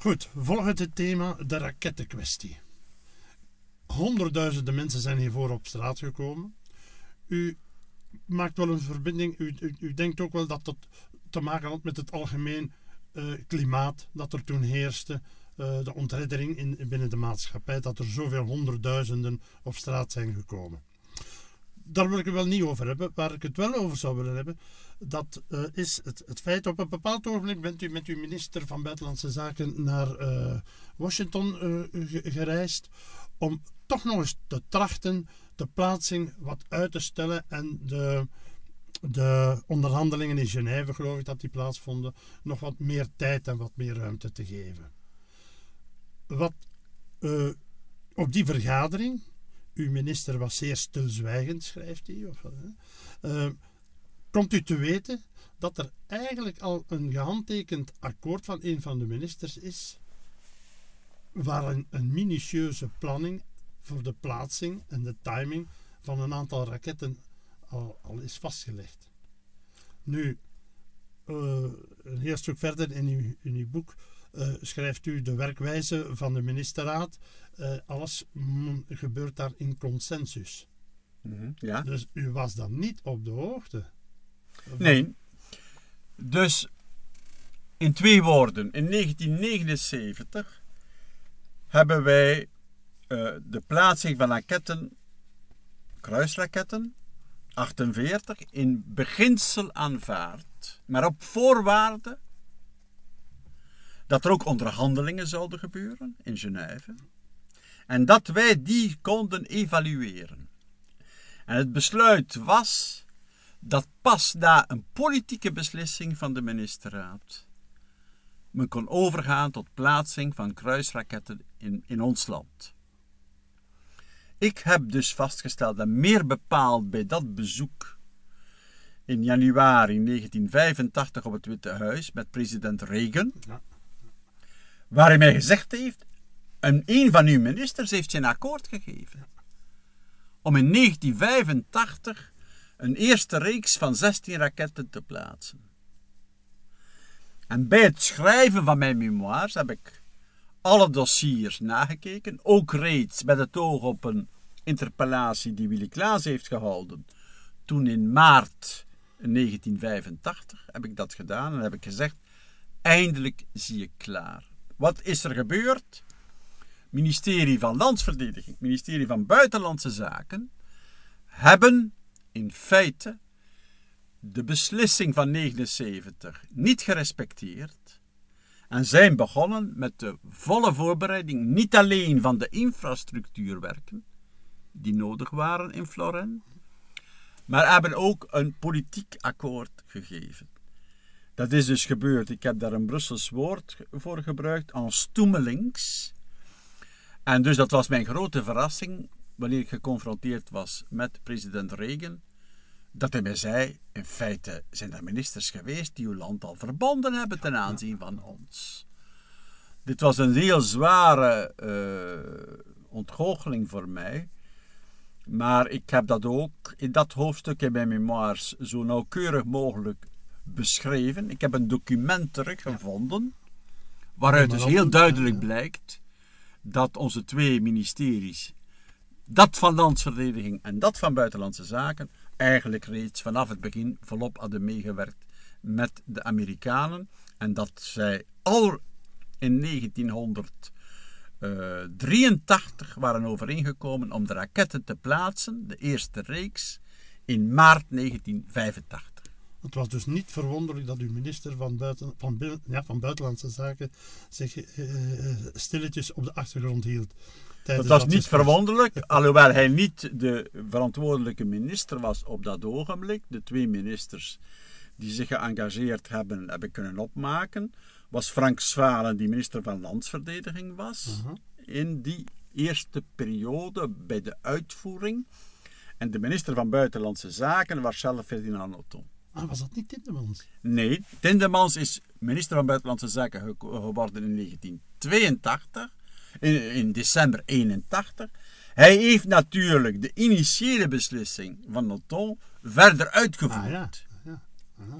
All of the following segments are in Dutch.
Goed, volgend het thema de rakettenkwestie. Honderdduizenden mensen zijn hiervoor op straat gekomen. U maakt wel een verbinding. U, u, denkt ook wel dat dat te maken had met het algemeen uh, klimaat dat er toen heerste. Uh, de ontreddering in, binnen de maatschappij. Dat er zoveel honderdduizenden op straat zijn gekomen. Daar wil ik het wel niet over hebben. Waar ik het wel over zou willen hebben, dat uh, is het, het feit op een bepaald ogenblik bent u met uw minister van Buitenlandse Zaken naar Washington gereisd om toch nog eens te trachten de plaatsing wat uit te stellen en de, de onderhandelingen in Genève, geloof ik dat die plaatsvonden, nog wat meer tijd en wat meer ruimte te geven. Wat op die vergadering, uw minister was zeer stilzwijgend, schrijft hij, of, uh, komt u te weten dat er eigenlijk al een gehandtekend akkoord van een van de ministers is, waar een, minutieuze planning voor de plaatsing en de timing van een aantal raketten al, is vastgelegd. Nu, uh, een heel stuk verder in uw, in uw boek uh, schrijft u de werkwijze van de ministerraad. Uh, alles gebeurt daar in consensus. Mm -hmm, ja. Dus u was dan niet op de hoogte? Van... Nee. Dus in twee woorden. In 1979 hebben wij uh, de plaatsing van raketten, kruisraketten, 48, in beginsel aanvaard, maar op voorwaarde dat er ook onderhandelingen zouden gebeuren in Genève en dat wij die konden evalueren. En het besluit was dat pas na een politieke beslissing van de ministerraad men kon overgaan tot plaatsing van kruisraketten in, in ons land. Ik heb dus vastgesteld en meer bepaald bij dat bezoek in januari 1985 op het Witte Huis met president Reagan. Waar hij mij gezegd heeft, en een van uw ministers heeft zijn akkoord gegeven om in 1985 een eerste reeks van 16 raketten te plaatsen. En bij het schrijven van mijn memoires heb ik alle dossiers nagekeken, ook reeds met het oog op een interpellatie die Willy Klaas heeft gehouden. Toen in maart 1985 heb ik dat gedaan en heb ik gezegd: eindelijk zie ik klaar. Wat is er gebeurd? Ministerie van Landsverdediging, ministerie van Buitenlandse Zaken hebben in feite de beslissing van 79 niet gerespecteerd en zijn begonnen met de volle voorbereiding niet alleen van de infrastructuurwerken die nodig waren in Florent, maar hebben ook een politiek akkoord gegeven. Dat is dus gebeurd. Ik heb daar een Brussels woord voor gebruikt, en stoemelings. En dus dat was mijn grote verrassing wanneer ik geconfronteerd was met president Reagan dat hij mij zei, in feite zijn er ministers geweest die uw land al verbonden hebben ten aanzien van ons. Dit was een heel zware uh, ontgoocheling voor mij. Maar ik heb dat ook in dat hoofdstuk in mijn memoires zo nauwkeurig mogelijk beschreven. Ik heb een document teruggevonden, waaruit dus heel duidelijk blijkt dat onze twee ministeries, dat van Landsverdediging en dat van Buitenlandse Zaken, eigenlijk reeds vanaf het begin volop hadden meegewerkt met de Amerikanen. En dat zij al in 1983 waren overeengekomen om de raketten te plaatsen, de eerste reeks, in maart 1985. Het was dus niet verwonderlijk dat uw minister van, buiten, van, ja, van Buitenlandse Zaken zich uh, stilletjes op de achtergrond hield. Dat was niet verwonderlijk, alhoewel hij niet de verantwoordelijke minister was op dat ogenblik. De twee ministers die zich geëngageerd hebben, heb ik kunnen opmaken. Was Frank Zwalen, die minister van Landsverdediging was, uh -huh. in die eerste periode bij de uitvoering. En de minister van Buitenlandse Zaken was zelf Ferdinand Otto. Ah, was dat niet Tindemans? Nee, Tindemans is minister van Buitenlandse Zaken geworden in 1982 in, in december 81. Hij heeft natuurlijk de initiële beslissing van Noton verder uitgevoerd. Ah, ja. Ja.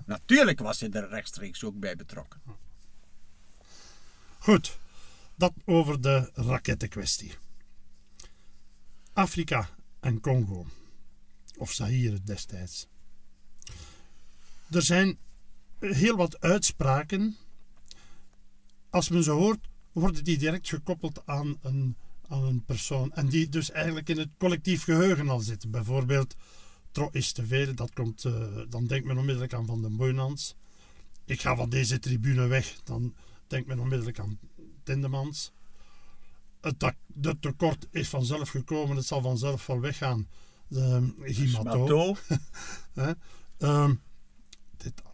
Natuurlijk was hij er rechtstreeks ook bij betrokken. Goed. Dat over de rakettenkwestie. Afrika en Congo, of Zaire destijds. Er zijn heel wat uitspraken. Als men ze hoort, worden die direct gekoppeld aan een, aan een persoon. En die dus eigenlijk in het collectief geheugen al zitten. Bijvoorbeeld, Tro is te veel, dat komt, uh, dan denkt men onmiddellijk aan Van den Boynans. Ik ga van deze tribune weg, dan denkt men onmiddellijk aan Tindemans. Het, het tekort is vanzelf gekomen, het zal vanzelf wel weggaan. De Gimato. um, dit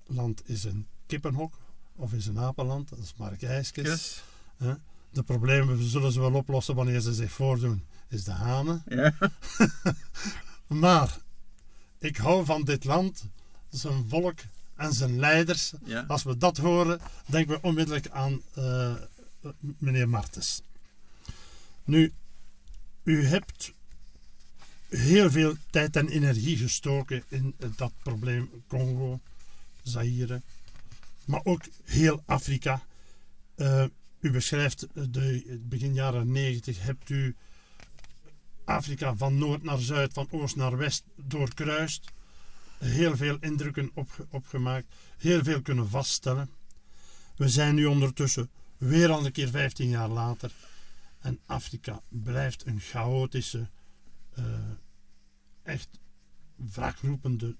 land is een kippenhok of is een apenland, dat is Mark IJskes. De problemen zullen ze wel oplossen wanneer ze zich voordoen, is de hanen. Ja. maar ik hou van dit land, zijn volk en zijn leiders. Als we dat horen, denken we onmiddellijk aan uh, meneer Martens. Nu, u hebt heel veel tijd en energie gestoken in dat probleem Congo, Zaire, maar ook heel Afrika. Uh, u beschrijft de begin jaren 90, hebt u Afrika van noord naar zuid, van oost naar west doorkruist. Heel veel indrukken op, opgemaakt, heel veel kunnen vaststellen. We zijn nu ondertussen weer al een keer 15 jaar later. En Afrika blijft een chaotische, uh, echt wraakroepende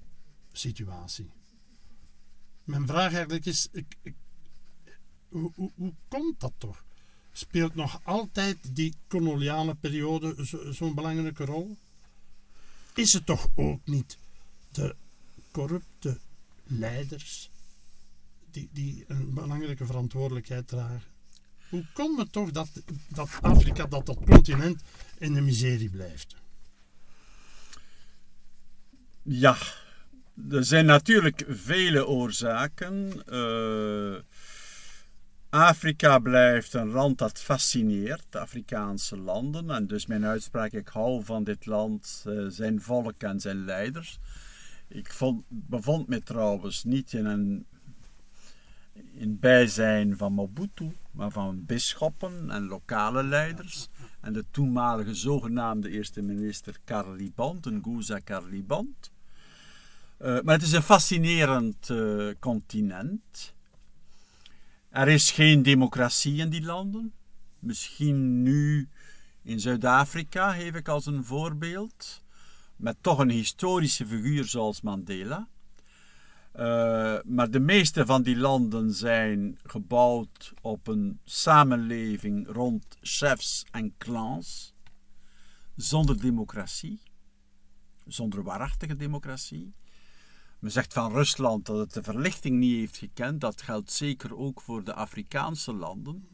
situatie. Mijn vraag eigenlijk is: ik, hoe, hoe, hoe komt dat toch? Speelt nog altijd die koloniale periode zo'n belangrijke rol? Is het toch ook niet de corrupte leiders die, die een belangrijke verantwoordelijkheid dragen? Hoe komt het toch dat, dat Afrika, dat dat continent in de miserie blijft? Ja, er zijn natuurlijk vele oorzaken. Uh, Afrika blijft een land dat fascineert, Afrikaanse landen. En dus mijn uitspraak, ik hou van dit land, uh, zijn volk en zijn leiders. Ik vond, bevond me trouwens niet in een in bijzijn van Mobutu, maar van bisschoppen en lokale leiders. En de toenmalige zogenaamde eerste minister Carliband, een Nguza Carliband. Uh, maar het is een fascinerend uh, continent. Er is geen democratie in die landen. Misschien nu in Zuid-Afrika, geef ik als een voorbeeld. Met toch een historische figuur zoals Mandela. Uh, maar de meeste van die landen zijn gebouwd op een samenleving rond chefs en clans, zonder democratie, zonder waarachtige democratie. Men zegt van Rusland dat het de verlichting niet heeft gekend. Dat geldt zeker ook voor de Afrikaanse landen.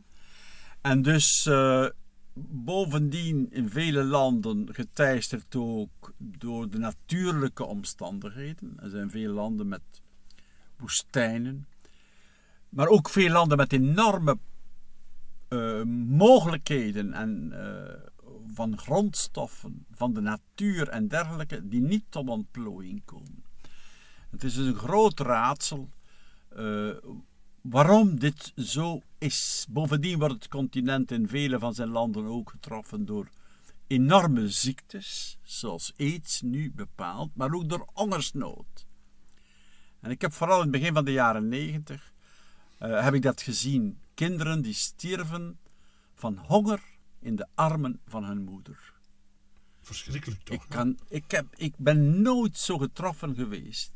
En dus uh, bovendien in vele landen geteisterd ook door de natuurlijke omstandigheden. Er zijn veel landen met woestijnen, maar ook veel landen met enorme uh, mogelijkheden en, uh, van grondstoffen, van de natuur en dergelijke, die niet tot ontplooiing komen. Het is dus een groot raadsel uh, waarom dit zo is. Bovendien wordt het continent in vele van zijn landen ook getroffen door enorme ziektes, zoals aids nu bepaald, maar ook door hongersnood. En ik heb vooral in het begin van de jaren negentig uh, heb ik dat gezien. Kinderen die stierven van honger in de armen van hun moeder. Verschrikkelijk toch? Ik, kan, ik, heb, ik ben nooit zo getroffen geweest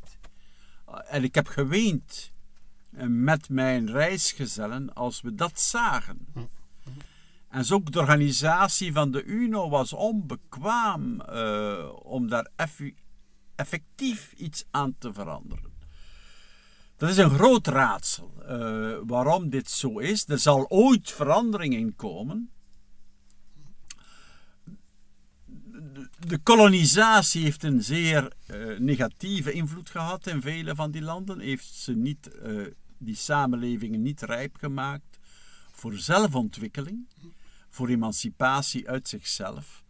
en ik heb geweend eh, met mijn reisgezellen als we dat zagen. En zo ook de organisatie van de UNO was onbekwaam uh, om daar effectief iets aan te veranderen. Dat is een groot raadsel uh, waarom dit zo is. Er zal ooit verandering in komen. De kolonisatie heeft een zeer uh, negatieve invloed gehad in vele van die landen. Heeft ze niet, uh, die samenlevingen niet rijp gemaakt voor zelfontwikkeling, voor emancipatie uit zichzelf.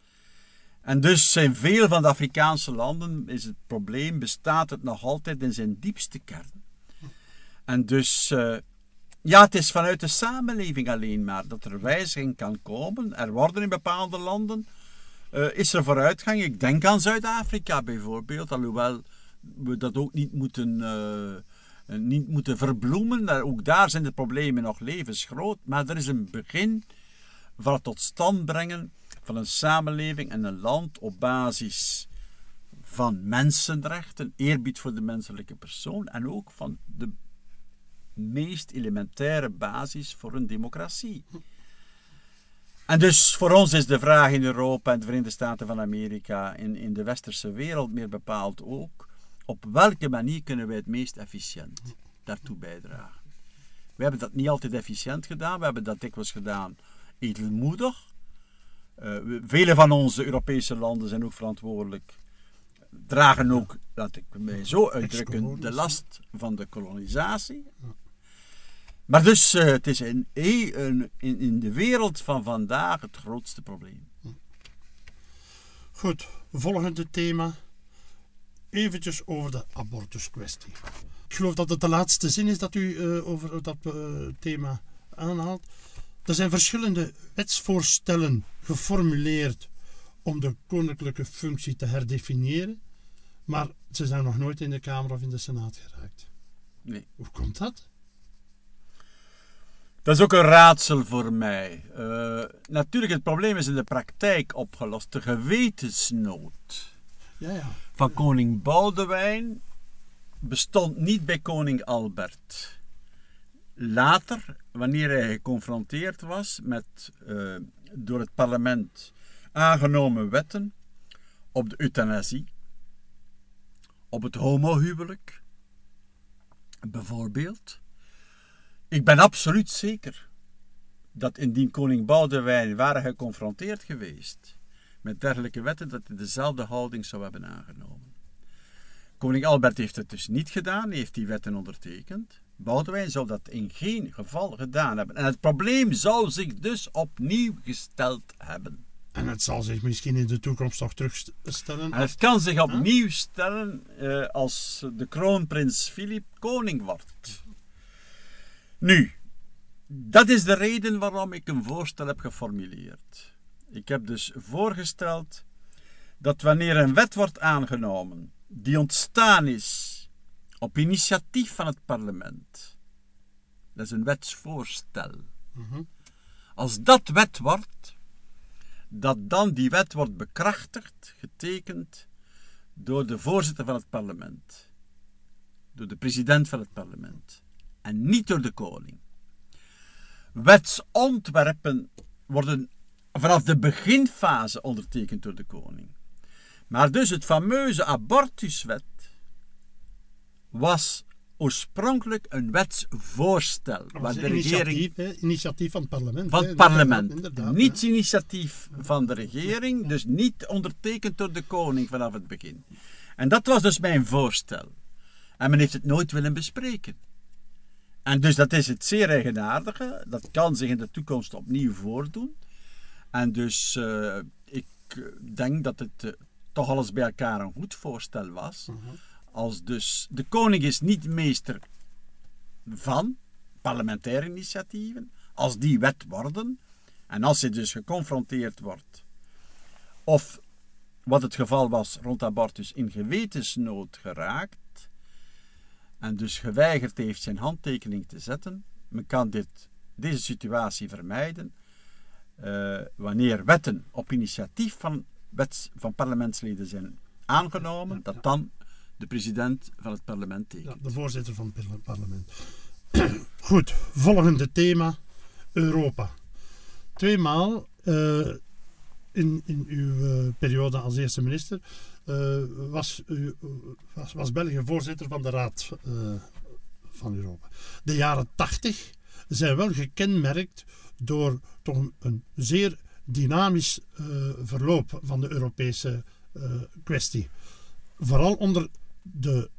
En dus zijn veel van de Afrikaanse landen, is het probleem, bestaat het nog altijd in zijn diepste kern. En dus uh, Ja, het is vanuit de samenleving alleen maar dat er wijziging kan komen. Er worden in bepaalde landen, eh, is er vooruitgang. Ik denk aan Zuid-Afrika bijvoorbeeld, alhoewel we dat ook niet moeten, eh, niet moeten verbloemen. Daar- Ook daar zijn de problemen nog levensgroot. Maar er is een begin van het tot stand brengen van een samenleving en een land op basis van mensenrechten, eerbied voor de menselijke persoon en ook van de meest elementaire basis voor een democratie. En dus voor ons is de vraag in Europa en de Verenigde Staten van Amerika, in, in de westerse wereld meer bepaald ook, op welke manier kunnen wij het meest efficiënt daartoe bijdragen. We hebben dat niet altijd efficiënt gedaan, we hebben dat dikwijls gedaan edelmoedig. We- vele van onze Europese landen zijn ook verantwoordelijk, dragen ook, laat ik mij zo uitdrukken, de last van de kolonisatie. Maar dus, eh, het is in, in, in in de wereld van vandaag het grootste probleem. Goed, volgende thema. Eventjes over de abortuskwestie. Ik geloof dat het de laatste zin is dat u eh, over dat eh, thema aanhaalt. Er zijn verschillende wetsvoorstellen geformuleerd om de koninklijke functie te herdefiniëren, maar ze zijn nog nooit in de Kamer of in de Senaat geraakt. Nee. Hoe komt dat? Dat is ook een raadsel voor mij. Eh, natuurlijk, het probleem is in de praktijk opgelost. De gewetensnood Ja, ja. van koning Boudewijn bestond niet bij koning Albert. Later, wanneer hij geconfronteerd was met eh, door het parlement aangenomen wetten op de euthanasie, op het homohuwelijk, bijvoorbeeld. Ik ben absoluut zeker dat indien koning Boudewijn waren geconfronteerd geweest met dergelijke wetten, dat hij dezelfde houding zou hebben aangenomen. Koning Albert heeft het dus niet gedaan, heeft die wetten ondertekend. Boudewijn zou dat in geen geval gedaan hebben. En het probleem zou zich dus opnieuw gesteld hebben. En het zal zich misschien in de toekomst nog terugstellen. En het kan zich opnieuw stellen eh, als de kroonprins Filip koning wordt. Nu, dat is de reden waarom ik een voorstel heb geformuleerd. Ik heb dus voorgesteld dat wanneer een wet wordt aangenomen die ontstaan is op initiatief van het parlement, dat is een wetsvoorstel. Mhm. Als dat wet wordt, dat dan die wet wordt bekrachtigd, getekend door de voorzitter van het parlement, door de president van het parlement en niet door de koning. Wetsontwerpen worden vanaf de beginfase ondertekend door de koning. Maar dus het fameuze abortuswet was oorspronkelijk een wetsvoorstel. Waar was de een regering initiatief, van het parlement. van het parlement. Niet initiatief van de regering, dus niet ondertekend door de koning vanaf het begin. En dat was dus mijn voorstel. En men heeft het nooit willen bespreken. En dus dat is het zeer eigenaardige. Dat kan zich in de toekomst opnieuw voordoen. En dus eh, ik eh, denk dat het eh, toch alles bij elkaar een goed voorstel was. Als dus de koning is niet meester van parlementaire initiatieven, als die wet worden, en als hij dus geconfronteerd wordt, of wat het geval was rond abortus, in gewetensnood geraakt, en dus geweigerd heeft zijn handtekening te zetten, men kan dit, deze situatie vermijden eh, wanneer wetten op initiatief van, wets, van parlementsleden zijn aangenomen, dat dan de president van het parlement tekent. Ja, de voorzitter van het parlement. Goed, volgende thema: Europa. Tweemaal eh, in, in uw eh, periode als eerste minister eh, was, u, was, was België voorzitter van de Raad eh, van Europa. De jaren tachtig zijn wel gekenmerkt door toch een, zeer dynamisch verloop van de Europese kwestie. Vooral onder de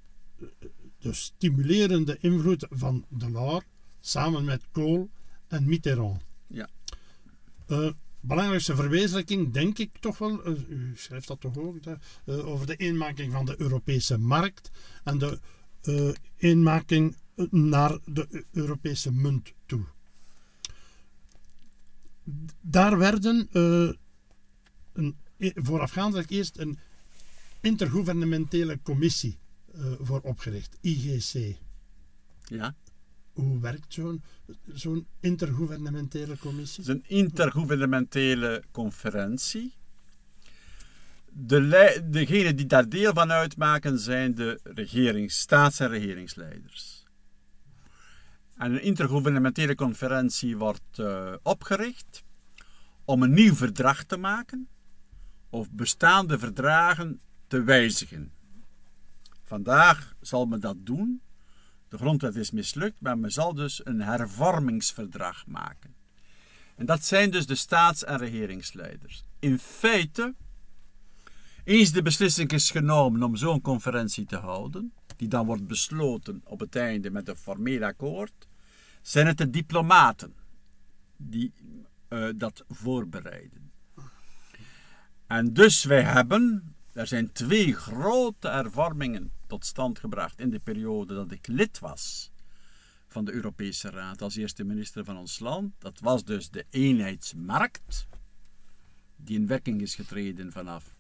de stimulerende invloed van Delors samen met Kohl en Mitterrand. Ja. Belangrijkste verwezenlijking, denk ik toch wel, eh, u schrijft dat toch ook, eh, over de eenmaking van de Europese markt en de eh, eenmaking naar de Eu- Europese munt toe. Daar werden een, e- voorafgaandelijk eerst een intergouvernementele commissie voor opgericht, IGC. Ja. Hoe werkt zo'n intergouvernementele commissie? Het is een intergouvernementele conferentie. De degenen die daar deel van uitmaken zijn de regerings, staats- en regeringsleiders. En een intergouvernementele conferentie wordt eh, opgericht om een nieuw verdrag te maken of bestaande verdragen te wijzigen. Vandaag zal men dat doen. De grondwet is mislukt, maar men zal dus een hervormingsverdrag maken. En dat zijn dus de staats- en regeringsleiders. In feite, eens de beslissing is genomen om zo'n conferentie te houden, die dan wordt besloten op het einde met een formeel akkoord, zijn het de diplomaten die eh, dat voorbereiden. En dus wij hebben, er zijn twee grote hervormingen tot stand gebracht in de periode dat ik lid was van de Europese Raad als eerste minister van ons land. Dat was dus de eenheidsmarkt, die in werking is getreden vanaf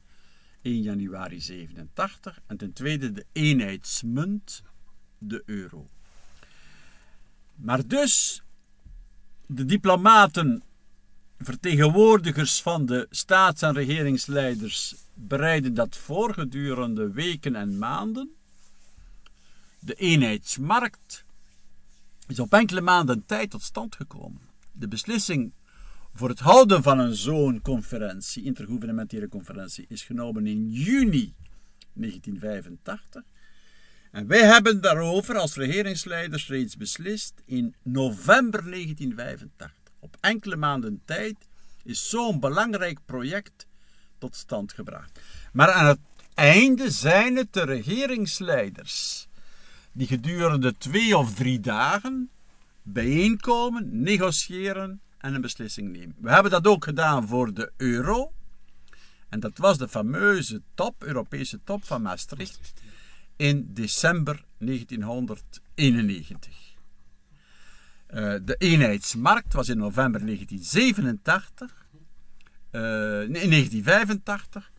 1 januari 87. En ten tweede de eenheidsmunt, de euro. Maar dus, de diplomaten, vertegenwoordigers van de staats- en regeringsleiders, bereiden dat voor gedurende weken en maanden. De eenheidsmarkt is op enkele maanden tijd tot stand gekomen. De beslissing voor het houden van een zo'n conferentie, intergouvernementele conferentie, is genomen in juni 1985. En wij hebben daarover als regeringsleiders reeds beslist in november 1985. Op enkele maanden tijd is zo'n belangrijk project tot stand gebracht. Maar aan het einde zijn het de regeringsleiders die gedurende twee of drie dagen bijeenkomen, negociëren en een beslissing nemen. We hebben dat ook gedaan voor de euro. En dat was de fameuze top, Europese top van Maastricht in december 1991. Eh, de eenheidsmarkt was in november 1987. eh, nee, in 1985.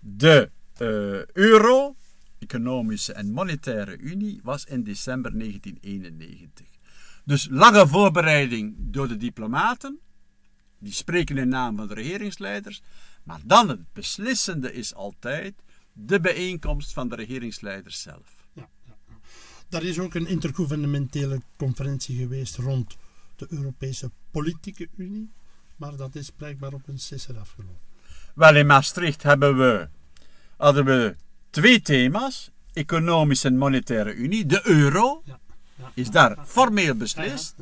De eh, euro, Economische en Monetaire Unie, was in december 1991. Dus lange voorbereiding door de diplomaten. Die spreken in naam van de regeringsleiders. Maar dan het beslissende is altijd de bijeenkomst van de regeringsleiders zelf. Daar is ook een intergouvernementele conferentie geweest rond de Europese Politieke Unie. Maar dat is blijkbaar op een sisser afgelopen. Wel, in Maastricht hebben we, hadden we twee thema's. Economische en Monetaire Unie. De euro Ja, ja, is daar ja, formeel beslist.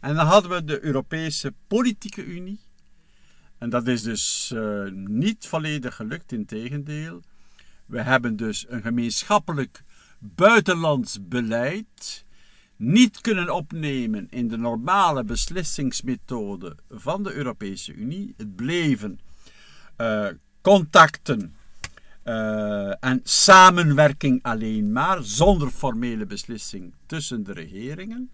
En dan hadden we de Europese Politieke Unie. En dat is dus eh, niet volledig gelukt, in tegendeel. We hebben dus een gemeenschappelijk buitenlands beleid niet kunnen opnemen in de normale beslissingsmethode van de Europese Unie. Het bleven eh, contacten eh, en samenwerking alleen maar, zonder formele beslissing tussen de regeringen.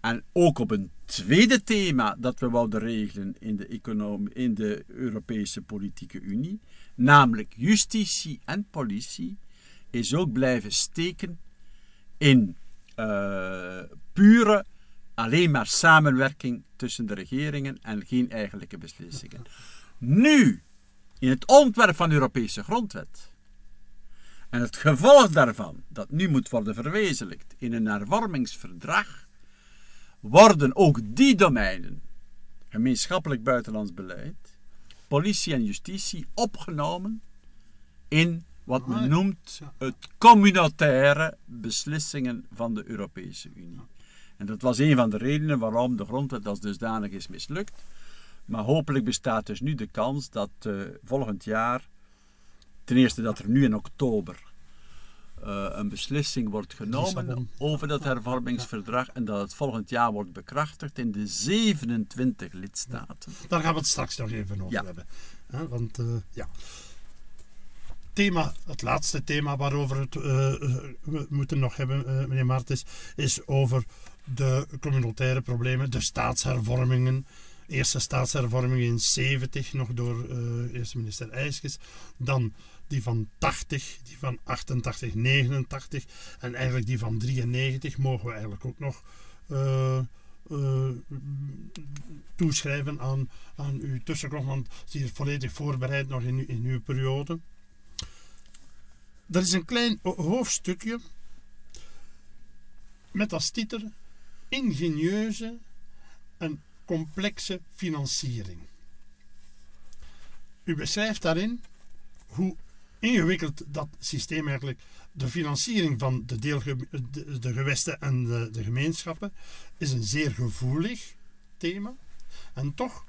En ook op een tweede thema dat we wouden regelen in de, economie, in de Europese Politieke Unie, namelijk justitie en politie, is ook blijven steken in uh, pure, alleen maar samenwerking tussen de regeringen en geen eigenlijke beslissingen. Nu, in het ontwerp van de Europese grondwet, en het gevolg daarvan, dat nu moet worden verwezenlijkt in een hervormingsverdrag, worden ook die domeinen, gemeenschappelijk buitenlands beleid, politie en justitie, opgenomen in wat men noemt het communautaire beslissingen van de Europese Unie. En dat was een van de redenen waarom de grondwet als dusdanig is mislukt. Maar hopelijk bestaat dus nu de kans dat uh, volgend jaar, ten eerste dat er nu in oktober uh, een beslissing wordt genomen over dat hervormingsverdrag en dat het volgend jaar wordt bekrachtigd in de 27 lidstaten. Daar gaan we het straks nog even over ja. hebben. He, want uh, ja. Thema, het laatste thema waarover het, eh, we moeten nog hebben, eh, meneer Martens, is over de communautaire problemen, de staatshervormingen. Eerste staatshervorming in 70, nog door eerste minister IJskes. Dan die van 80, die van 88, 89 en eigenlijk die van 93 mogen we eigenlijk ook nog toeschrijven aan, aan uw tussenkomst, want die is volledig voorbereid nog in, in uw periode. Er is een klein ho- hoofdstukje met als titel ingenieuze en complexe financiering. U beschrijft daarin hoe ingewikkeld dat systeem eigenlijk, de financiering van de, deelge, de, de gewesten en de, de gemeenschappen, is een zeer gevoelig thema. En toch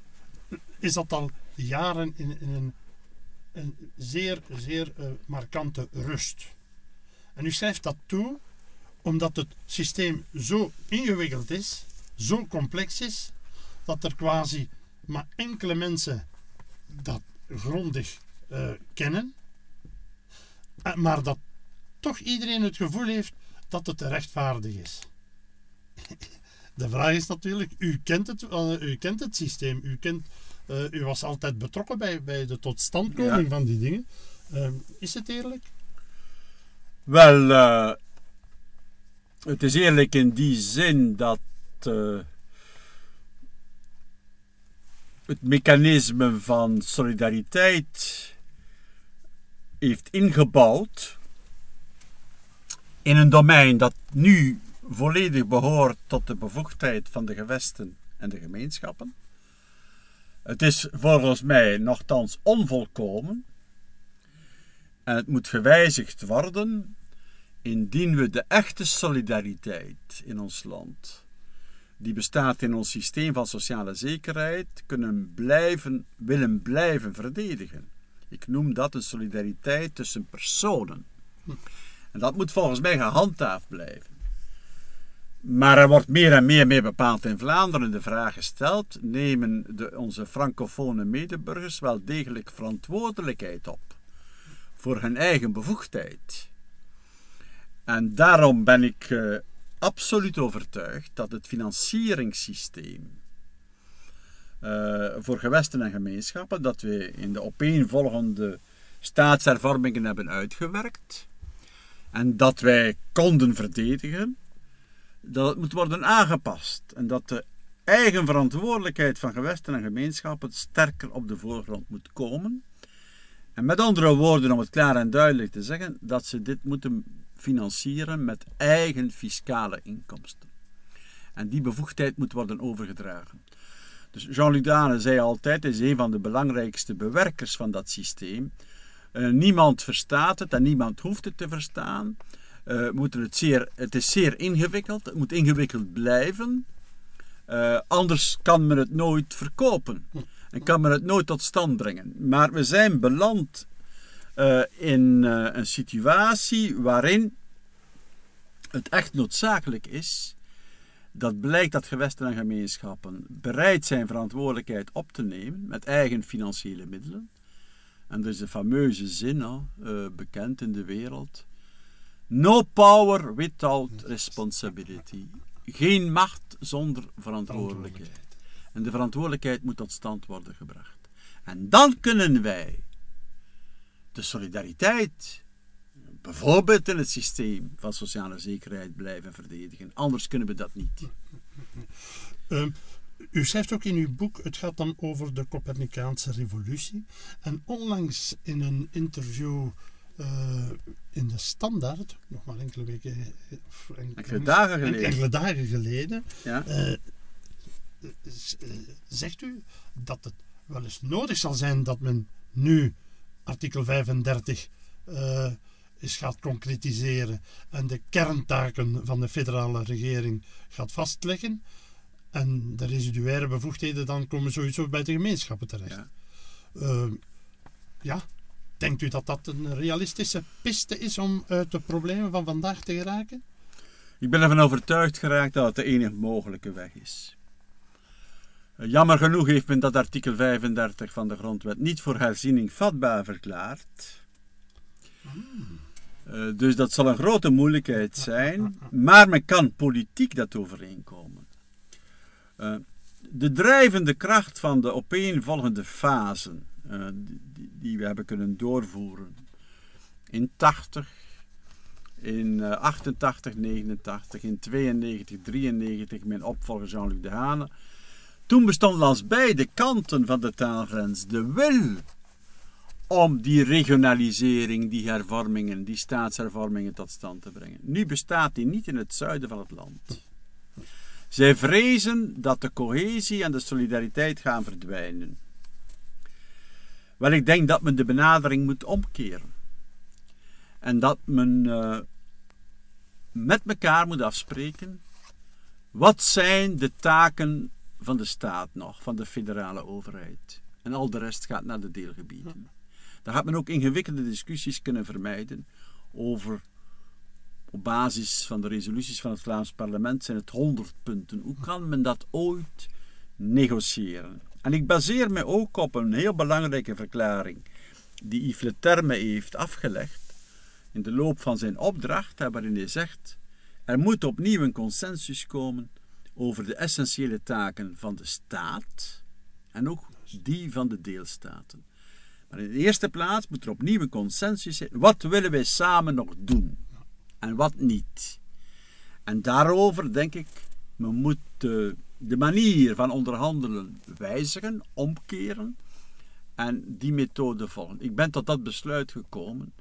is dat al jaren in, in een, een zeer, zeer eh, markante rust. En u schrijft dat toe omdat het systeem zo ingewikkeld is, zo complex is, dat er quasi maar enkele mensen dat grondig eh, kennen, eh, maar dat toch iedereen het gevoel heeft dat het rechtvaardig is. De vraag is natuurlijk, u kent het, u kent het systeem, u, kent, eh, u was altijd betrokken bij, bij de totstandkoming Ja. van die dingen. Eh, is het eerlijk? Wel, eh, het is eerlijk in die zin dat eh, het mechanisme van solidariteit heeft ingebouwd in een domein dat nu volledig behoort tot de bevoegdheid van de gewesten en de gemeenschappen. Het is volgens mij nogthans onvolkomen en het moet gewijzigd worden indien we de echte solidariteit in ons land, die bestaat in ons systeem van sociale zekerheid, kunnen blijven, willen blijven verdedigen. Ik noem dat een solidariteit tussen personen. En dat moet volgens mij gehandhaafd blijven. Maar er wordt meer en meer mee bepaald in Vlaanderen de vraag gesteld: nemen de, onze francofone medeburgers wel degelijk verantwoordelijkheid op voor hun eigen bevoegdheid? En daarom ben ik eh, absoluut overtuigd dat het financieringssysteem eh, voor gewesten en gemeenschappen, dat we in de opeenvolgende staatshervormingen hebben uitgewerkt en dat wij konden verdedigen, dat het moet worden aangepast en dat de eigen verantwoordelijkheid van gewesten en gemeenschappen sterker op de voorgrond moet komen. En met andere woorden, om het klaar en duidelijk te zeggen, dat ze dit moeten financieren met eigen fiscale inkomsten. En die bevoegdheid moet worden overgedragen. Dus Jean-Luc Dane zei altijd, hij is een van de belangrijkste bewerkers van dat systeem. Eh, niemand verstaat het en niemand hoeft het te verstaan. Eh, moeten het, zeer, het is zeer ingewikkeld, het moet ingewikkeld blijven. Eh, anders kan men het nooit verkopen en kan men het nooit tot stand brengen. Maar we zijn beland eh, in een situatie waarin het echt noodzakelijk is dat blijkt dat gewesten en gemeenschappen bereid zijn verantwoordelijkheid op te nemen met eigen financiële middelen. En er is een fameuze zin bekend in de wereld. No power without responsibility. Geen macht zonder verantwoordelijkheid. En de verantwoordelijkheid moet tot stand worden gebracht. En dan kunnen wij de solidariteit, bijvoorbeeld in het systeem van sociale zekerheid, blijven verdedigen. Anders kunnen we dat niet. Ehm, u schrijft ook in uw boek, het gaat dan over de Copernicaanse revolutie. En onlangs in een interview eh, in de Standaard, nog maar enkele weken... eh, of Enkele dagen geleden. Enkele dagen geleden, Ja? eh, zegt u dat het wel eens nodig zal zijn dat men nu artikel 35 eh, is gaat concretiseren en de kerntaken van de federale regering gaat vastleggen. En de residuaire bevoegdheden dan komen sowieso bij de gemeenschappen terecht. Ja. Ja, denkt u dat dat een realistische piste is om uit de problemen van vandaag te geraken? Ik ben ervan overtuigd geraakt dat het de enige mogelijke weg is. Eh, Jammer genoeg heeft men dat artikel 35 van de grondwet niet voor herziening vatbaar verklaard. Eh, dus dat zal een grote moeilijkheid zijn, maar men kan politiek dat overeenkomen. Eh, de drijvende kracht van de opeenvolgende fasen eh, die, we hebben kunnen doorvoeren in 80, in 88, 89, in 92, 93, mijn opvolger Jean-Luc Dehane. Toen bestond langs beide kanten van de taalgrens de wil om die regionalisering, die hervormingen, die staatshervormingen tot stand te brengen. Nu bestaat die niet in het zuiden van het land. Zij vrezen dat de cohesie en de solidariteit gaan verdwijnen. Wel, ik denk dat men de benadering moet omkeren. En dat men uh, met elkaar moet afspreken. Wat zijn de taken van de staat nog, van de federale overheid? En al de rest gaat naar de deelgebieden. Daar gaat men ook ingewikkelde discussies kunnen vermijden over, op basis van de resoluties van het Vlaams parlement, zijn het 100 punten. Hoe kan men dat ooit negociëren? En ik baseer me ook op een heel belangrijke verklaring die Yves Le Terme heeft afgelegd in de loop van zijn opdracht, waarin hij zegt: er moet opnieuw een consensus komen over de essentiële taken van de staat en ook die van de deelstaten. Maar in de eerste plaats moet er opnieuw een consensus zijn. Wat willen wij samen nog doen? En wat niet? En daarover denk ik, men moet de manier van onderhandelen wijzigen, omkeren en die methode volgen. Ik ben tot dat besluit gekomen.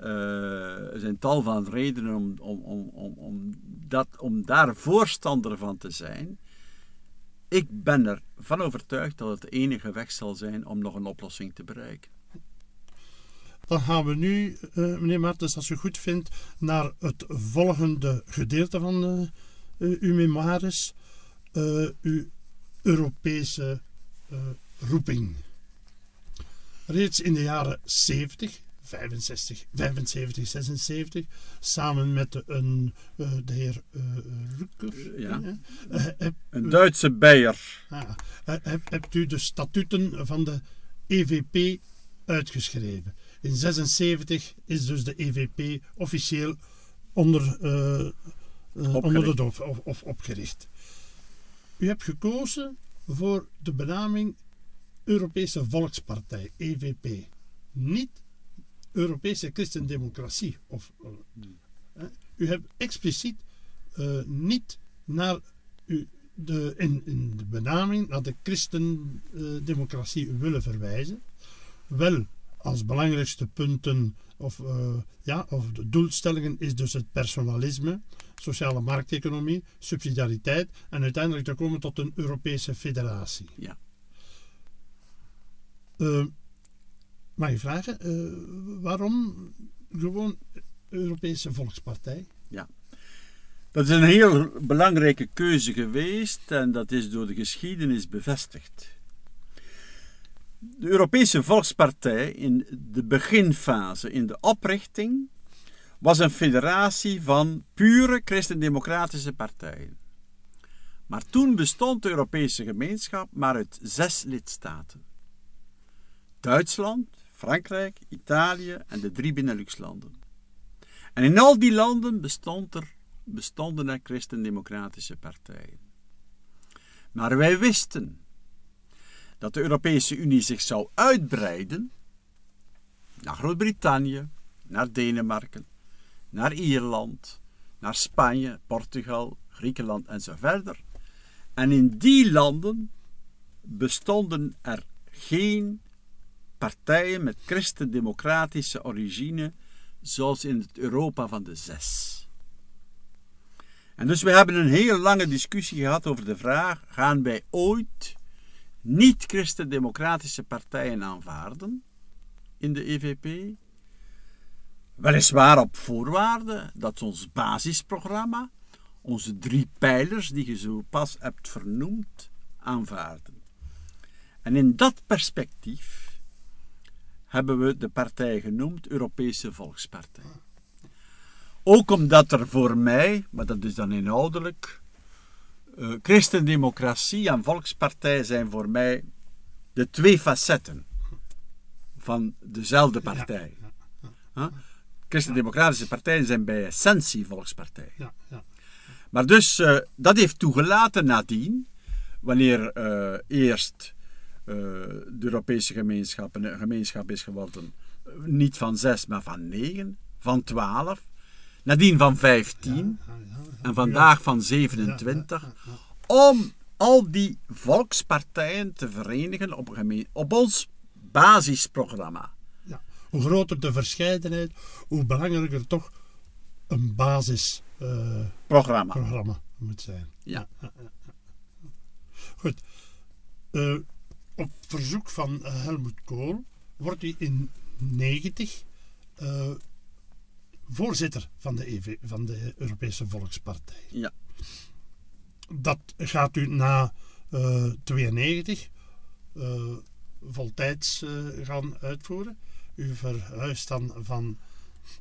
Uh, er zijn tal van redenen om, om, om, om, om, dat, om daar voorstander van te zijn. Ik ben ervan overtuigd dat het de enige weg zal zijn om nog een oplossing te bereiken. Dan gaan we nu, uh, meneer Martens, als u goed vindt, naar het volgende gedeelte van uh, uw memoires. Uh, uw Europese roeping. Reeds in de jaren 70 65, 75, 76, samen met een, uh, de heer uh, Rucker. Ja. Uh, heb, een Duitse bijer. heb, hebt u de statuten van de EVP uitgeschreven. In 76 is dus de EVP officieel onder, onder de doop of, of opgericht. U hebt gekozen voor de benaming Europese Volkspartij, EVP. Niet Europese christendemocratie. Of, uh, u hebt expliciet uh, niet naar u, de, in, de benaming naar de christendemocratie willen verwijzen. Wel als belangrijkste punten of, uh, ja, of de doelstellingen is dus het personalisme, sociale markteconomie, subsidiariteit en uiteindelijk te komen tot een Europese federatie. Ja. Mag je vragen, uh, waarom gewoon Europese Volkspartij? Ja, dat is een heel belangrijke keuze geweest en dat is door de geschiedenis bevestigd. De Europese Volkspartij in de beginfase, in de oprichting, was een federatie van pure christendemocratische partijen. Maar toen bestond de Europese gemeenschap maar uit zes lidstaten. Duitsland, Frankrijk, Italië en de drie Benelux-landen. En in al die landen bestond er, bestonden er christendemocratische partijen. Maar wij wisten dat de Europese Unie zich zou uitbreiden naar Groot-Brittannië, naar Denemarken, naar Ierland, naar Spanje, Portugal, Griekenland en zo verder. En in die landen bestonden er geen partijen met christendemocratische origine, zoals in het Europa van de zes. En dus we hebben een heel lange discussie gehad over de vraag: gaan wij ooit niet-christendemocratische partijen aanvaarden in de EVP? Weliswaar op voorwaarde dat ons basisprogramma, onze drie pijlers die je zo pas hebt vernoemd, aanvaarden. En in dat perspectief hebben we de partij genoemd Europese Volkspartij. Ook omdat er voor mij, maar dat is dan inhoudelijk, uh, christendemocratie en volkspartij zijn voor mij de twee facetten van dezelfde partij. Huh? Christen-democratische partijen zijn bij essentie volkspartijen. Ja, ja. Maar dus, eh, dat heeft toegelaten nadien, wanneer eh, eerst eh, de Europese gemeenschap een gemeenschap is geworden, niet van zes, maar van negen, van twaalf, nadien van vijftien en vandaag van Ja, 27, ja, ja, ja. om al die volkspartijen te verenigen op, gemeen, op ons basisprogramma. Hoe groter de verscheidenheid, hoe belangrijker toch een basisprogramma Programma. moet zijn. Ja. Goed. Eh, op verzoek van eh, Helmut Kohl wordt hij in 90 eh, voorzitter van de, EV, van de Europese Volkspartij. Ja. Dat gaat u na eh 92 eh, voltijds eh, gaan uitvoeren. U verhuist dan van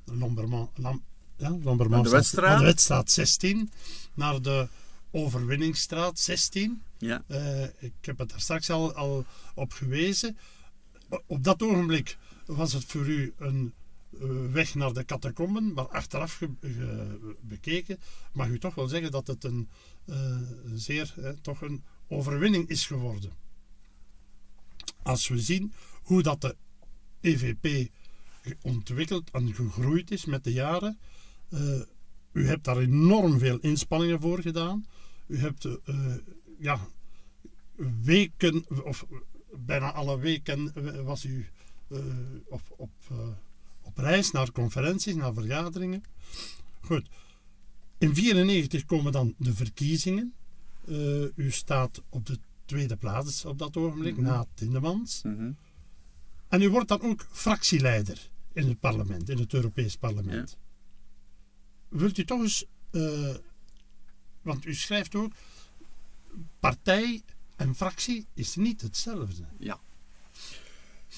Lomberman, Lam, ja, Lomberman de Wetstraat. van de Wetstraat 16 naar de Overwinningsstraat 16. Ja. Eh, ik heb het daar straks al, al op gewezen. Op dat ogenblik was het voor u een eh, weg naar de catacomben, maar achteraf ge- ge- bekeken mag u toch wel zeggen dat het een eh, zeer eh, toch een overwinning is geworden. Als we zien hoe dat de EVP ontwikkeld en gegroeid is met de jaren. eh, u hebt daar enorm veel inspanningen voor gedaan. U hebt eh, ja, weken, of bijna alle weken was u eh, op, op, op reis naar conferenties, naar vergaderingen. Goed. In 1994 komen dan de verkiezingen. U staat op de tweede plaats op dat ogenblik, Mhm. na Tindemans. Mhm. En u wordt dan ook fractieleider in het parlement, in het Europees parlement. Wilt u toch eens, eh, want u schrijft ook, partij en fractie is niet hetzelfde.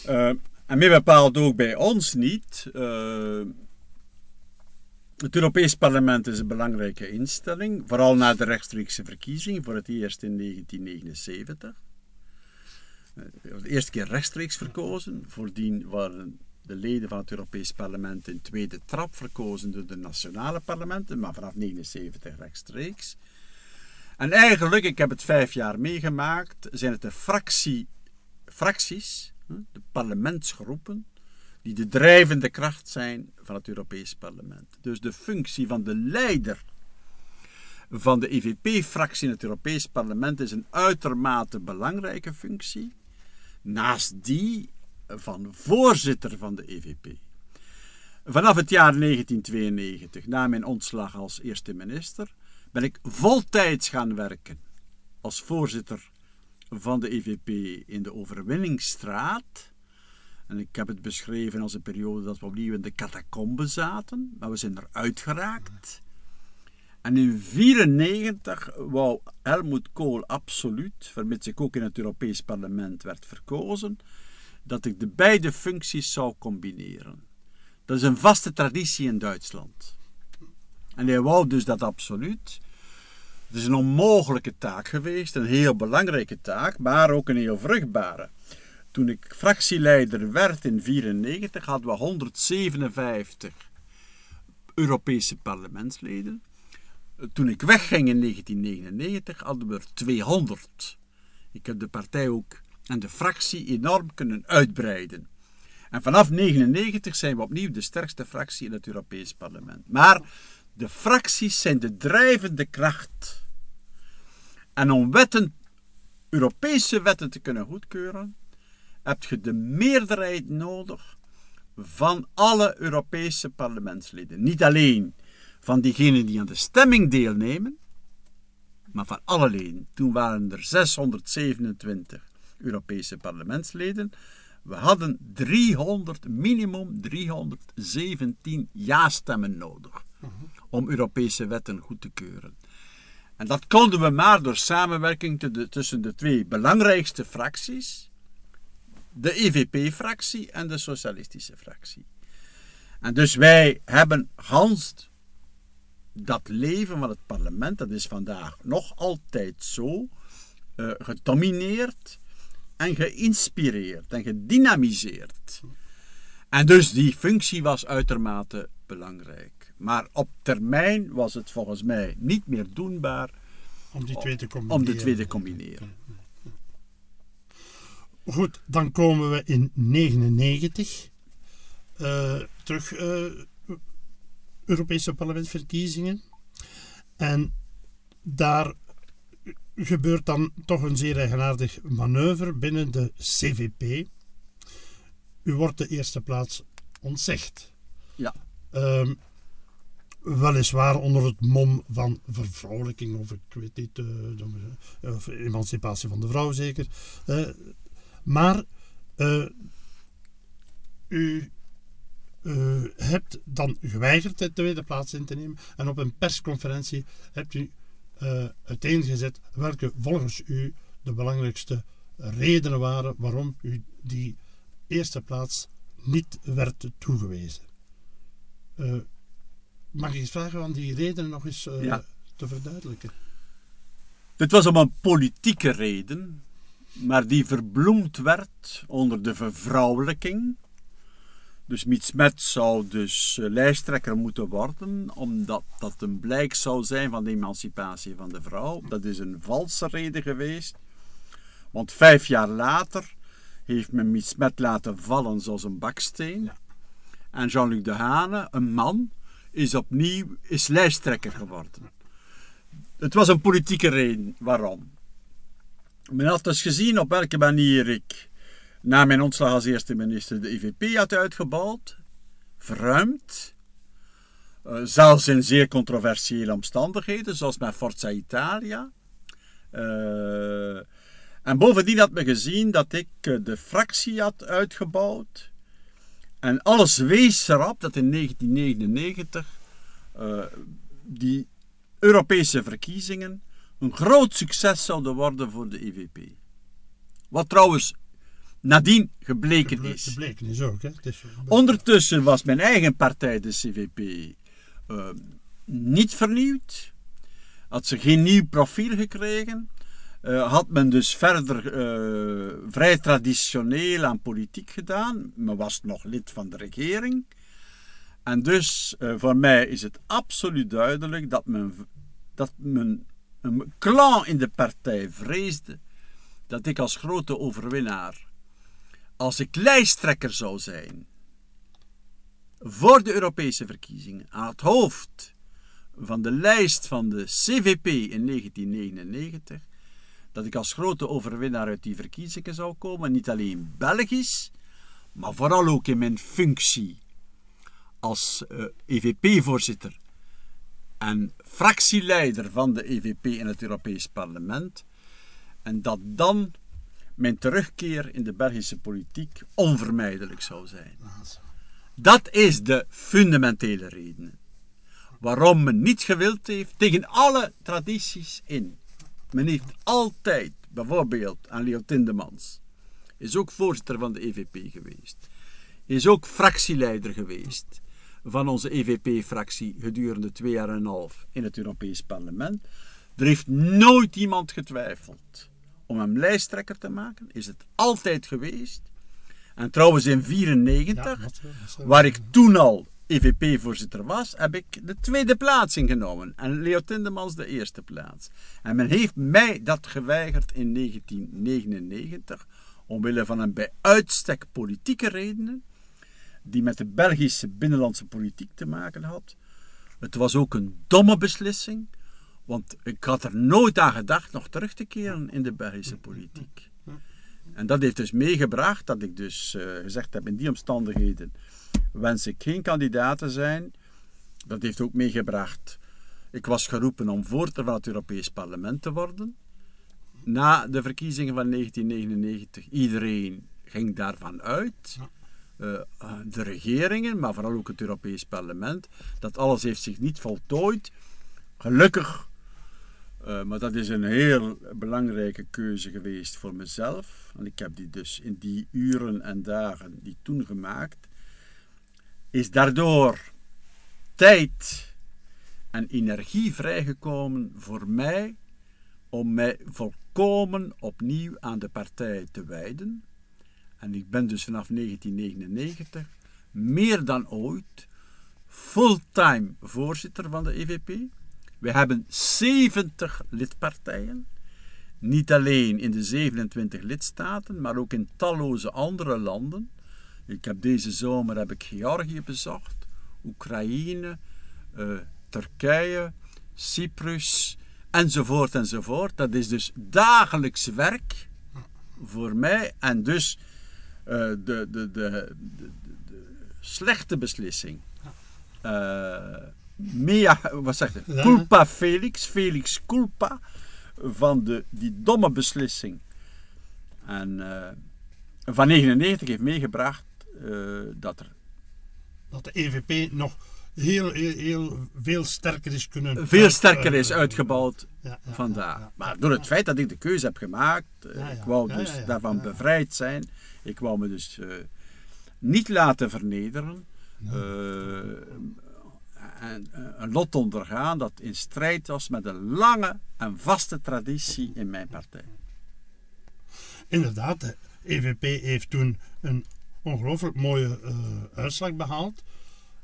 Eh, en meer bepaald ook bij ons niet. Eh, het Europees Parlement is een belangrijke instelling, vooral na de rechtstreekse verkiezing, voor het eerst in 1979. Eh, de eerste keer rechtstreeks verkozen. Voordien waren de leden van het Europees Parlement in tweede trap verkozen door de nationale parlementen, maar vanaf 1979 rechtstreeks. En eigenlijk, ik heb het vijf jaar meegemaakt, zijn het de fractie, fracties, de parlementsgroepen, die de drijvende kracht zijn van het Europees Parlement. Dus de functie van de leider van de EVP-fractie in het Europees Parlement is een uitermate belangrijke functie, naast die van voorzitter van de EVP. Vanaf het jaar 1992, na mijn ontslag als eerste minister, ben ik voltijds gaan werken als voorzitter van de EVP in de Overwinningsstraat. En ik heb het beschreven als een periode dat we opnieuw in de catacombe zaten, maar we zijn eruit geraakt. En in 1994 wou Helmut Kohl absoluut, vermits ik ook in het Europees Parlement werd verkozen, dat ik de beide functies zou combineren. Dat is een vaste traditie in Duitsland. En hij wou dus dat absoluut. Het is een onmogelijke taak geweest, een heel belangrijke taak, maar ook een heel vruchtbare. Toen ik fractieleider werd in 1994 hadden we 157 Europese parlementsleden. Toen ik wegging in 1999 hadden we er 200. Ik heb de partij ook en de fractie enorm kunnen uitbreiden. En vanaf 1999 zijn we opnieuw de sterkste fractie in het Europees Parlement. Maar de fracties zijn de drijvende kracht. En om wetten, Europese wetten te kunnen goedkeuren, heb je de meerderheid nodig van alle Europese parlementsleden. Niet alleen van diegenen die aan de stemming deelnemen, maar van alle leden. Toen waren er 627 Europese parlementsleden. We hadden 300, minimum 317 ja-stemmen nodig om Europese wetten goed te keuren. En dat konden we maar door samenwerking tussen de twee belangrijkste fracties, de EVP-fractie en de Socialistische fractie. En dus wij hebben Hans dat leven van het parlement, dat is vandaag nog altijd zo, eh, gedomineerd en geïnspireerd en gedynamiseerd. En dus die functie was uitermate belangrijk. Maar op termijn was het volgens mij niet meer doenbaar Om die twee te combineren. om de twee te combineren. Goed, dan komen we in 99 eh, terug eh, Europese parlementsverkiezingen. En daar gebeurt dan toch een zeer eigenaardig manoeuvre binnen de CVP. U wordt de eerste plaats ontzegd. Ja. Ehm, weliswaar onder het mom van vervrouwelijking, of ik weet niet, eh, of emancipatie van de vrouw zeker. Eh, maar eh, u uh, hebt dan geweigerd de tweede plaats in te nemen en op een persconferentie hebt u uh, uiteengezet welke volgens u de belangrijkste redenen waren waarom u die eerste plaats niet werd toegewezen. Uh, mag ik eens vragen om die redenen nog eens Ja. te verduidelijken? Dit was om een politieke reden, maar die verbloemd werd onder de vervrouwelijking. Dus Miet Smet zou dus eh, lijsttrekker moeten worden, omdat dat een blijk zou zijn van de emancipatie van de vrouw. Dat is een valse reden geweest, want vijf jaar later heeft men Miet Smet laten vallen zoals een baksteen. Ja. En Jean-Luc Dehane, een man, is opnieuw is lijsttrekker geworden. Het was een politieke reden. Waarom? Men had dus gezien op welke manier ik na mijn ontslag als eerste minister de IVP had uitgebouwd, verruimd, eh, zelfs in zeer controversiële omstandigheden, zoals met Forza Italia. Eh, en bovendien had men gezien dat ik eh, de fractie had uitgebouwd. En alles wees erop dat in 1999 eh, die Europese verkiezingen een groot succes zouden worden voor de EVP. Wat trouwens nadien gebleken Geble- is. Gebleken is ook. Hè? Is, Ondertussen was mijn eigen partij, de CVP, eh, niet vernieuwd. Had ze geen nieuw profiel gekregen. Eh, had men dus verder eh, vrij traditioneel aan politiek gedaan. Men was nog lid van de regering. En dus eh, voor mij is het absoluut duidelijk dat men, dat men een clan in de partij vreesde dat ik als grote overwinnaar, als ik lijsttrekker zou zijn voor de Europese verkiezingen aan het hoofd van de lijst van de CVP in 1999, dat ik als grote overwinnaar uit die verkiezingen zou komen, niet alleen Belgisch, maar vooral ook in mijn functie als eh, EVP-voorzitter en fractieleider van de EVP in het Europees Parlement. En dat dan mijn terugkeer in de Belgische politiek onvermijdelijk zou zijn. Dat is de fundamentele reden waarom men niet gewild heeft tegen alle tradities in. Men heeft altijd, bijvoorbeeld aan Leo Tindemans, is ook voorzitter van de EVP geweest, is ook fractieleider geweest van onze EVP-fractie gedurende twee jaar en een half in het Europees Parlement. Er heeft nooit iemand getwijfeld om hem lijsttrekker te maken, is het altijd geweest. En trouwens in 1994, Ja, dat wel, dat is wel. waar ik toen al EVP-voorzitter was, heb ik de tweede plaats ingenomen. En Leo Tindemans de eerste plaats. En men heeft mij dat geweigerd in 1999, omwille van een bij uitstek politieke redenen, die met de Belgische binnenlandse politiek te maken had. Het was ook een domme beslissing, want ik had er nooit aan gedacht nog terug te keren in de Belgische politiek. En dat heeft dus meegebracht dat ik dus eh, gezegd heb, in die omstandigheden wens ik geen kandidaat te zijn. Dat heeft ook meegebracht, ik was geroepen om voorzitter van het Europees Parlement te worden. Na de verkiezingen van 1999, iedereen ging daarvan uit. Eh, eh, de regeringen, maar vooral ook het Europees Parlement. Dat alles heeft zich niet voltooid. Gelukkig uh, maar dat is een heel belangrijke keuze geweest voor mezelf. En ik heb die dus in die uren en dagen die toen gemaakt. Is daardoor tijd en energie vrijgekomen voor mij om mij volkomen opnieuw aan de partij te wijden. En ik ben dus vanaf 1999 meer dan ooit fulltime voorzitter van de EVP. We hebben 70 lidpartijen. Niet alleen in de 27 lidstaten, maar ook in talloze andere landen. Ik heb deze zomer heb ik Georgië bezocht, Oekraïne, uh, Turkije, Cyprus, enzovoort enzovoort. Dat is dus dagelijks werk voor mij en dus uh, de, de, de, de, slechte beslissing. Uh, mea, wat zegt het? Culpa Felix, Felix culpa van de, die domme beslissing. En uh, van 99 heeft meegebracht dat er. Dat de EVP nog heel, heel, heel veel sterker is kunnen... Veel sterker is uitgebouwd ja. Ja, maar door het feit dat ik de keuze heb gemaakt, uh, ik wou dus daarvan bevrijd zijn. Ik wou me dus uh, niet laten vernederen. Uh, en een lot ondergaan dat in strijd was met een lange en vaste traditie in mijn partij. Inderdaad, de EVP heeft toen een ongelooflijk mooie uitslag behaald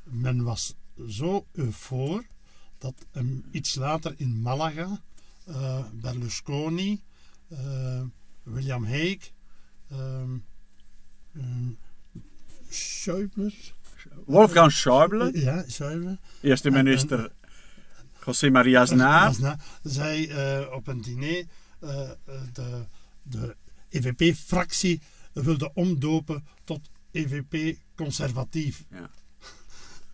men was zo eufor dat iets later in Malaga uh, Berlusconi, uh, William Hague, um, Wolfgang Schäuble, ja, Schäuble eerste minister en, José María Aznar, zij uh, op een diner de, de EVP-fractie wilde omdopen tot EVP conservatief. Ja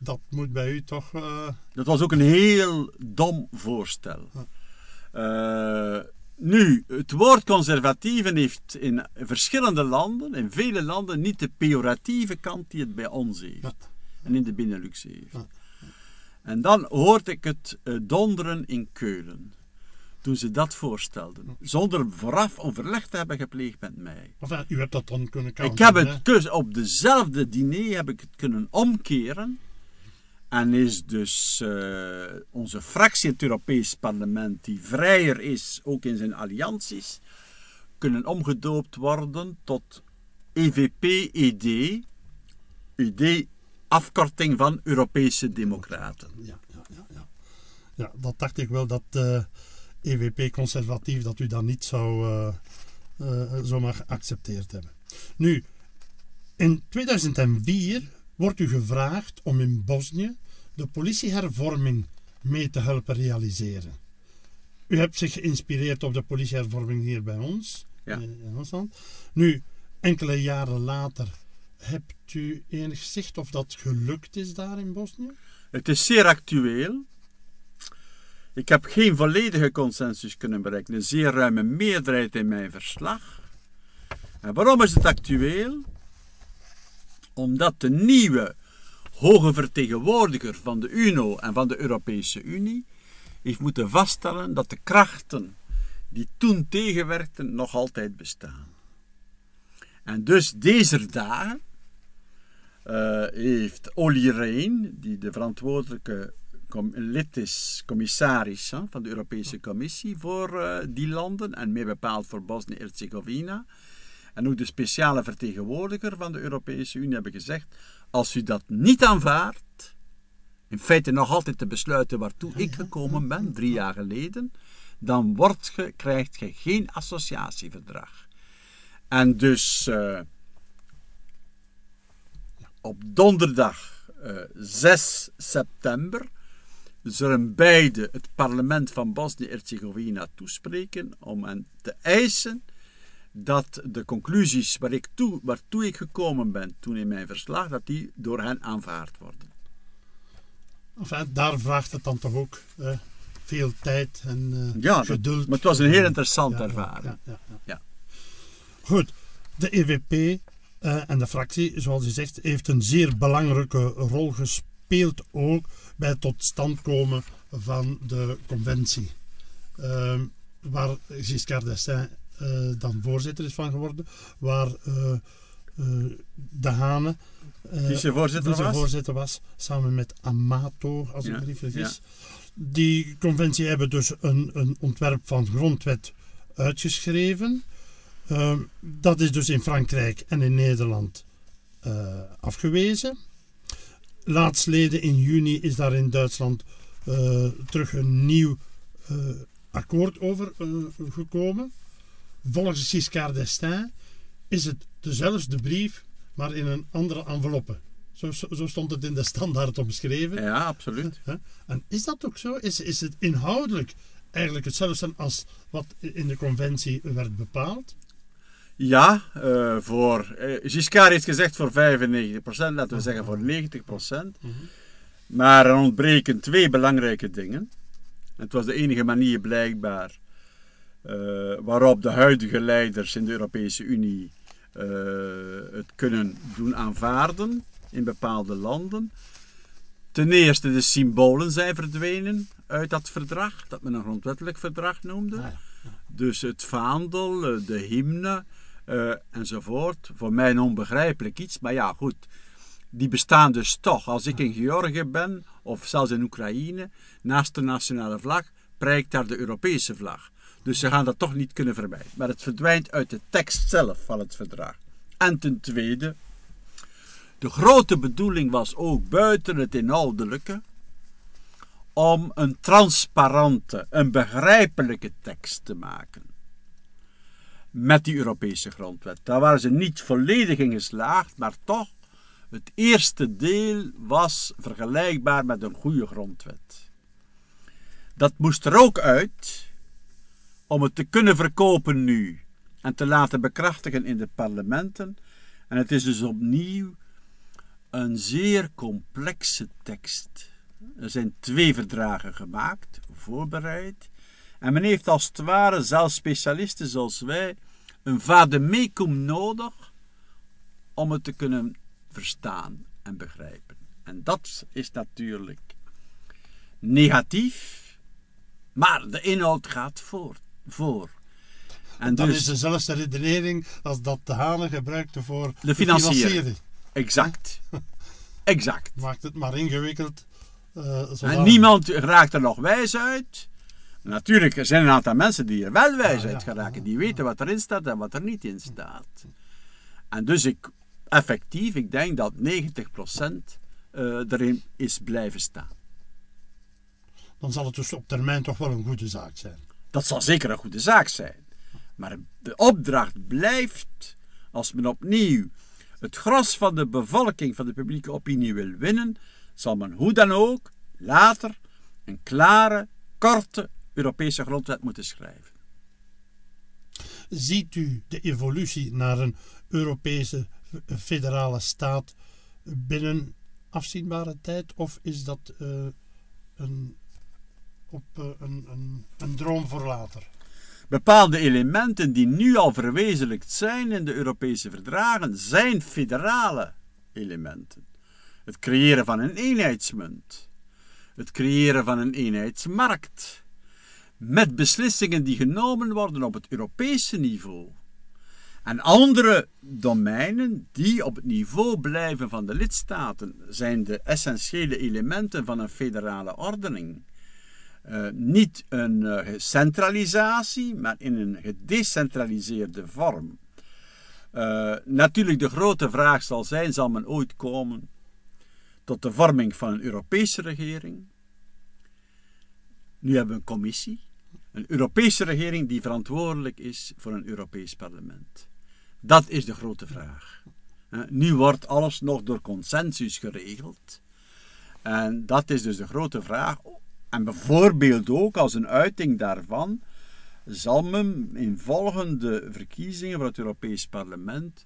dat moet bij u toch. Uh... Dat was ook een heel dom voorstel. Uh, nu, het woord conservatieven heeft in verschillende landen, in vele landen, niet de pejoratieve kant die het bij ons heeft. En in de Benelux heeft. En dan hoorde ik het uh, donderen in Keulen. Toen ze dat voorstelden. Zonder vooraf overleg te hebben gepleegd met mij. Enfin, u hebt dat dan kunnen counteren, Ik heb het op dezelfde diner heb ik het kunnen omkeren. En is dus uh, onze fractie het Europees Parlement, die vrijer is, ook in zijn allianties, kunnen omgedoopt worden tot EVP-ED, ED, afkorting van Europese Democraten. Ja, ja, ja, ja. ja dat dacht ik wel dat uh, eh, EVP-conservatief, dat u dat niet zou uh, zomaar geaccepteerd hebben. Nu, in 2004 wordt u gevraagd om in Bosnië de politiehervorming mee te helpen realiseren. U hebt zich geïnspireerd op de politiehervorming hier bij ons, ja. in Rusland. Nu, enkele jaren later, hebt u enig zicht of dat gelukt is daar in Bosnië? Het is zeer actueel. Ik heb geen volledige consensus kunnen bereiken, een zeer ruime meerderheid in mijn verslag. En waarom is het actueel? Omdat de nieuwe hoge vertegenwoordiger van de UNO en van de Europese Unie heeft moeten vaststellen dat de krachten die toen tegenwerkten nog altijd bestaan. En dus deze dagen uh, heeft Olly Rehn, die de verantwoordelijke lid is, commissaris van de Europese Commissie voor uh, die landen en meer bepaald voor Bosnië-Herzegovina, en ook de speciale vertegenwoordiger van de Europese Unie hebben gezegd: als u dat niet aanvaardt, in feite nog altijd te besluiten waartoe ik gekomen ben, drie jaar geleden, dan wordt ge, krijgt je geen associatieverdrag. En dus uh, op donderdag uh, eh, 6 september zullen beide het parlement van Bosnië-Herzegovina toespreken om hen te eisen dat de conclusies waar ik toe, waartoe ik gekomen ben toen in mijn verslag, dat die door hen aanvaard worden. Enfin, daar vraagt het dan toch ook eh, veel tijd en uh, ja, geduld. maar het was een heel interessante ervaring. Ja, ja, Goed, de EVP eh, en de fractie, zoals u zegt, heeft een zeer belangrijke rol gespeeld ook bij het tot stand komen van de conventie. Ehm, waar Giscard d'Estaing dan voorzitter is van geworden, waar uh, De Hane vicevoorzitter was. was, samen met Amato, als ik me niet vergis. Die conventie hebben dus een, een ontwerp van grondwet uitgeschreven. Ehm, dat is dus in Frankrijk en in Nederland afgewezen. Laatsleden in juni is daar in Duitsland eh, terug een nieuw eh, akkoord over eh, gekomen. Volgens Giscard d'Estaing is het dezelfde brief, maar in een andere enveloppe. Zo, zo, zo stond het in de standaard omschreven. Ja, absoluut. En is dat ook zo? Is, is het inhoudelijk eigenlijk hetzelfde als wat in de conventie werd bepaald? Ja, eh, voor, eh, Giscard heeft gezegd voor 95%, laten we zeggen voor 90%. Maar er ontbreken twee belangrijke dingen. Het was de enige manier blijkbaar waarop de huidige leiders in de Europese Unie eh, het kunnen doen aanvaarden in bepaalde landen. Ten eerste, de symbolen zijn verdwenen uit dat verdrag, dat men een grondwettelijk verdrag noemde. Ah, ja. Dus het vaandel, eh, de hymne eh, enzovoort. Voor mij een onbegrijpelijk iets, maar ja, goed. Die bestaan dus toch. Als ik in Georgië ben, of zelfs in Oekraïne, naast de nationale vlag, prijkt daar de Europese vlag. Dus ze gaan dat toch niet kunnen vermijden. Maar het verdwijnt uit de tekst zelf van het verdrag. En ten tweede, de grote bedoeling was ook buiten het inhoudelijke om een transparante, een begrijpelijke tekst te maken. Met die Europese grondwet. Daar waren ze niet volledig in geslaagd, maar toch, het eerste deel was vergelijkbaar met een goede grondwet. Dat moest er ook uit om het te kunnen verkopen nu en te laten bekrachtigen in de parlementen. En het is dus opnieuw een zeer complexe tekst. Er zijn twee verdragen gemaakt, voorbereid. En men heeft als het ware, zelfs specialisten zoals wij, een vademecum nodig om het te kunnen verstaan en begrijpen. En dat is natuurlijk negatief, maar de inhoud gaat voor. Voor. En Dat dus, is dezelfde redenering als dat de Hane gebruikte voor De financiering. exact. Exact. Maakt het maar ingewikkeld. eh. En niemand raakt er nog wijs uit. Natuurlijk, er zijn een aantal mensen die er wel wijs Ja, ja. uit geraken. Die weten wat erin staat en wat er niet in staat. En dus ik, effectief, ik denk dat 90% eh, erin is blijven staan. Dan zal het dus op termijn toch wel een goede zaak zijn. Dat zal zeker een goede zaak zijn. Maar de opdracht blijft, als men opnieuw het gros van de bevolking, van de publieke opinie wil winnen, zal men hoe dan ook later een klare, korte Europese grondwet moeten schrijven. Ziet u de evolutie naar een Europese federale staat binnen afzienbare tijd? Of is dat eh, een, op, eh, een, een, een droom voor later? Bepaalde elementen die nu al verwezenlijkt zijn in de Europese verdragen zijn federale elementen. Het creëren van een eenheidsmunt, het creëren van een eenheidsmarkt, met beslissingen die genomen worden op het Europese niveau. En andere domeinen die op het niveau blijven van de lidstaten zijn de essentiële elementen van een federale ordening. Eh, niet een eh, centralisatie, maar in een gedecentraliseerde vorm. Eh, natuurlijk, de grote vraag zal zijn: zal men ooit komen tot de vorming van een Europese regering? Nu hebben we een commissie, een Europese regering die verantwoordelijk is voor een Europees parlement. Dat is de grote vraag. Nu wordt alles nog door consensus geregeld. En dat is dus de grote vraag. En bijvoorbeeld ook als een uiting daarvan zal men in volgende verkiezingen voor het Europees Parlement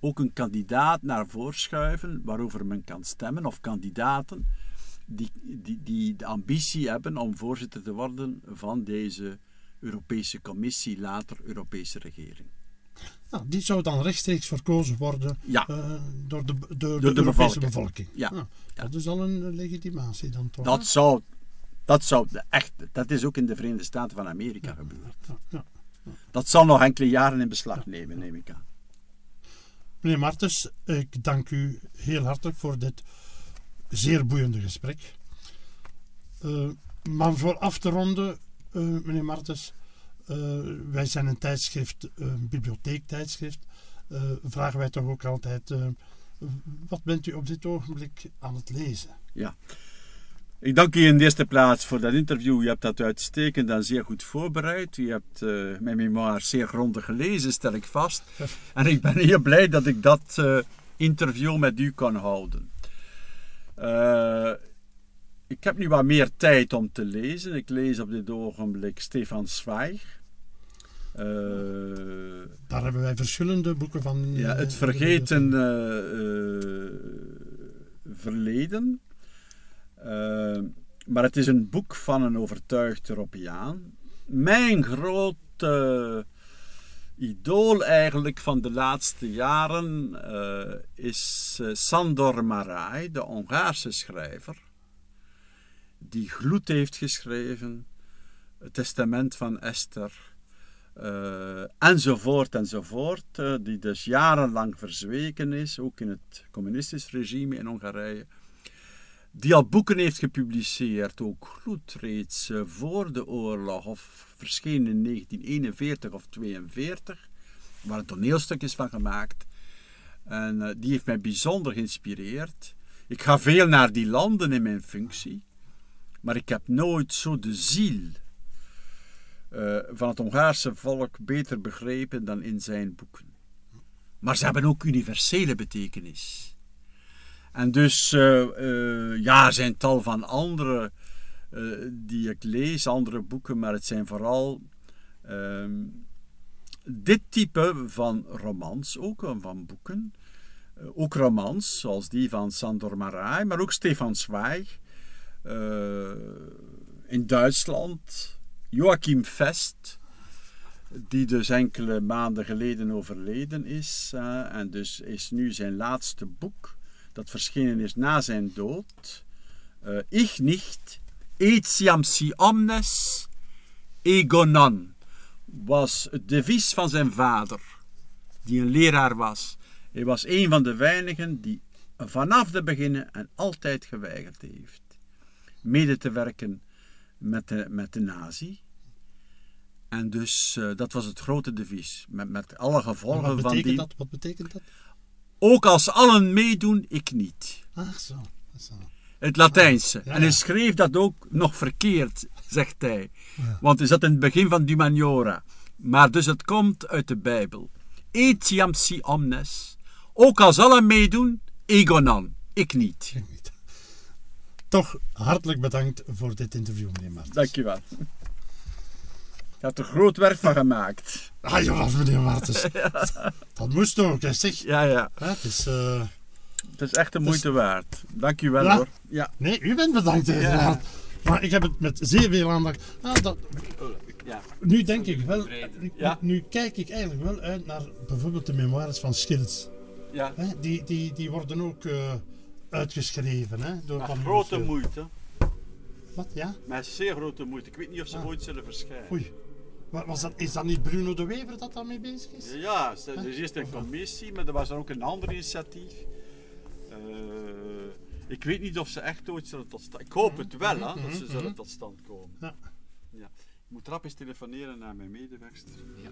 ook een kandidaat naar voren schuiven waarover men kan stemmen, of kandidaten die, die, die de ambitie hebben om voorzitter te worden van deze Europese Commissie, later Europese regering. Nou, die zou dan rechtstreeks verkozen worden Ja. eh, door de, door de, de Europese bevolking. bevolking. Ja. Nou, Ja. Dat is al een legitimatie dan toch? Dat hè? zou, dat zou de echte, dat is ook in de Verenigde Staten van Amerika gebeurd. Dat zal nog enkele jaren in beslag nemen, neem ik aan. Meneer Martens, ik dank u heel hartelijk voor dit zeer boeiende gesprek. Eh, maar voor af te ronden, eh, meneer Martens, eh, wij zijn een tijdschrift, een bibliotheektijdschrift. vragen wij toch ook altijd: Wat bent u op dit ogenblik aan het lezen? Ja. Ik dank u in de eerste plaats voor dat interview. Je hebt dat uitstekend en zeer goed voorbereid. U hebt uh, mijn memoir zeer grondig gelezen, stel ik vast. En ik ben heel blij dat ik dat uh, interview met u kan houden. Uh, ik heb nu wat meer tijd om te lezen. Ik lees op dit ogenblik Stefan Zweig. Uh, Daar hebben wij verschillende boeken van. Ja, het vergeten uh, verleden. Maar het is een boek van een overtuigd Europeaan. Mijn grote idool eigenlijk van de laatste jaren is Sandor Marai, de Hongaarse schrijver die gloed heeft geschreven, het testament van Esther, enzovoort enzovoort, die dus jarenlang verzweken is, ook in het communistisch regime in Hongarije, die al boeken heeft gepubliceerd, ook gloed reeds uh, voor de oorlog, of verscheen in 1941 of 42, waar een toneelstuk is van gemaakt. En die heeft mij bijzonder geïnspireerd. Ik ga veel naar die landen in mijn functie. Maar ik heb nooit zo de ziel uh, van het Hongaarse volk beter begrepen dan in zijn boeken. Maar ze hebben ook universele betekenis. En dus, uh, uh, ja, er zijn tal van andere die ik lees, andere boeken, maar het zijn vooral ehm, dit type van romans, ook van boeken. ook romans, zoals die van Sandor Marai, maar ook Stefan Zweig in Duitsland Joachim Fest, die dus enkele maanden geleden overleden is. En dus is nu zijn laatste boek, dat verschenen is na zijn dood. Uh, ich nicht, etiam si omnes, ego non, was het devies van zijn vader, die een leraar was. Hij was een van de weinigen die vanaf de beginnen en altijd geweigerd heeft mede te werken met de, met de nazi. En dus uh, dat was het grote devies. Met, met alle gevolgen van die. Dat? Wat betekent dat? Ook als allen meedoen, ik niet. Ach zo. zo. Het Latijnse. Ja, en hij schreef dat ook nog verkeerd, zegt hij. Ja. Want hij zat in het begin van Dumaniora. Maar dus het komt uit de Bijbel. Etiam si omnes. Ook als allen meedoen, egonan. Ik niet. Ik niet. Toch hartelijk bedankt voor dit interview, meneer Martens. Dankjewel. Je hebt er groot werk van gemaakt. Ah, ja, meneer Martens. ja. Dat moest ook, hè, zeg. Ja, ja. het, is, uh... het is echt de moeite is... waard. Dankjewel ja. hoor. Ja. Nee, u bent bedankt. Maar ik heb het met zeer veel aandacht. Ah, dat... ja. Nu denk ik wel, ja. nu kijk ik eigenlijk wel uit naar bijvoorbeeld de memoires van Schils. Ja. Die, die, die worden ook... Uh, uitgeschreven. Hè, door Met grote moeite. Wat, ja? Met zeer grote moeite. Ik weet niet of ze ah. ooit zullen verschijnen. Oei. Maar was dat, is dat niet Bruno de Wever dat daarmee bezig is? Ja, er is eerst een commissie, maar er was dan ook een ander initiatief. Uh, ik weet niet of ze echt ooit zullen tot stand Ik hoop het wel, hè, dat ze zullen mhm. tot stand komen. Ja. ja. Ik moet rap eens telefoneren naar mijn medewerkster. Ja.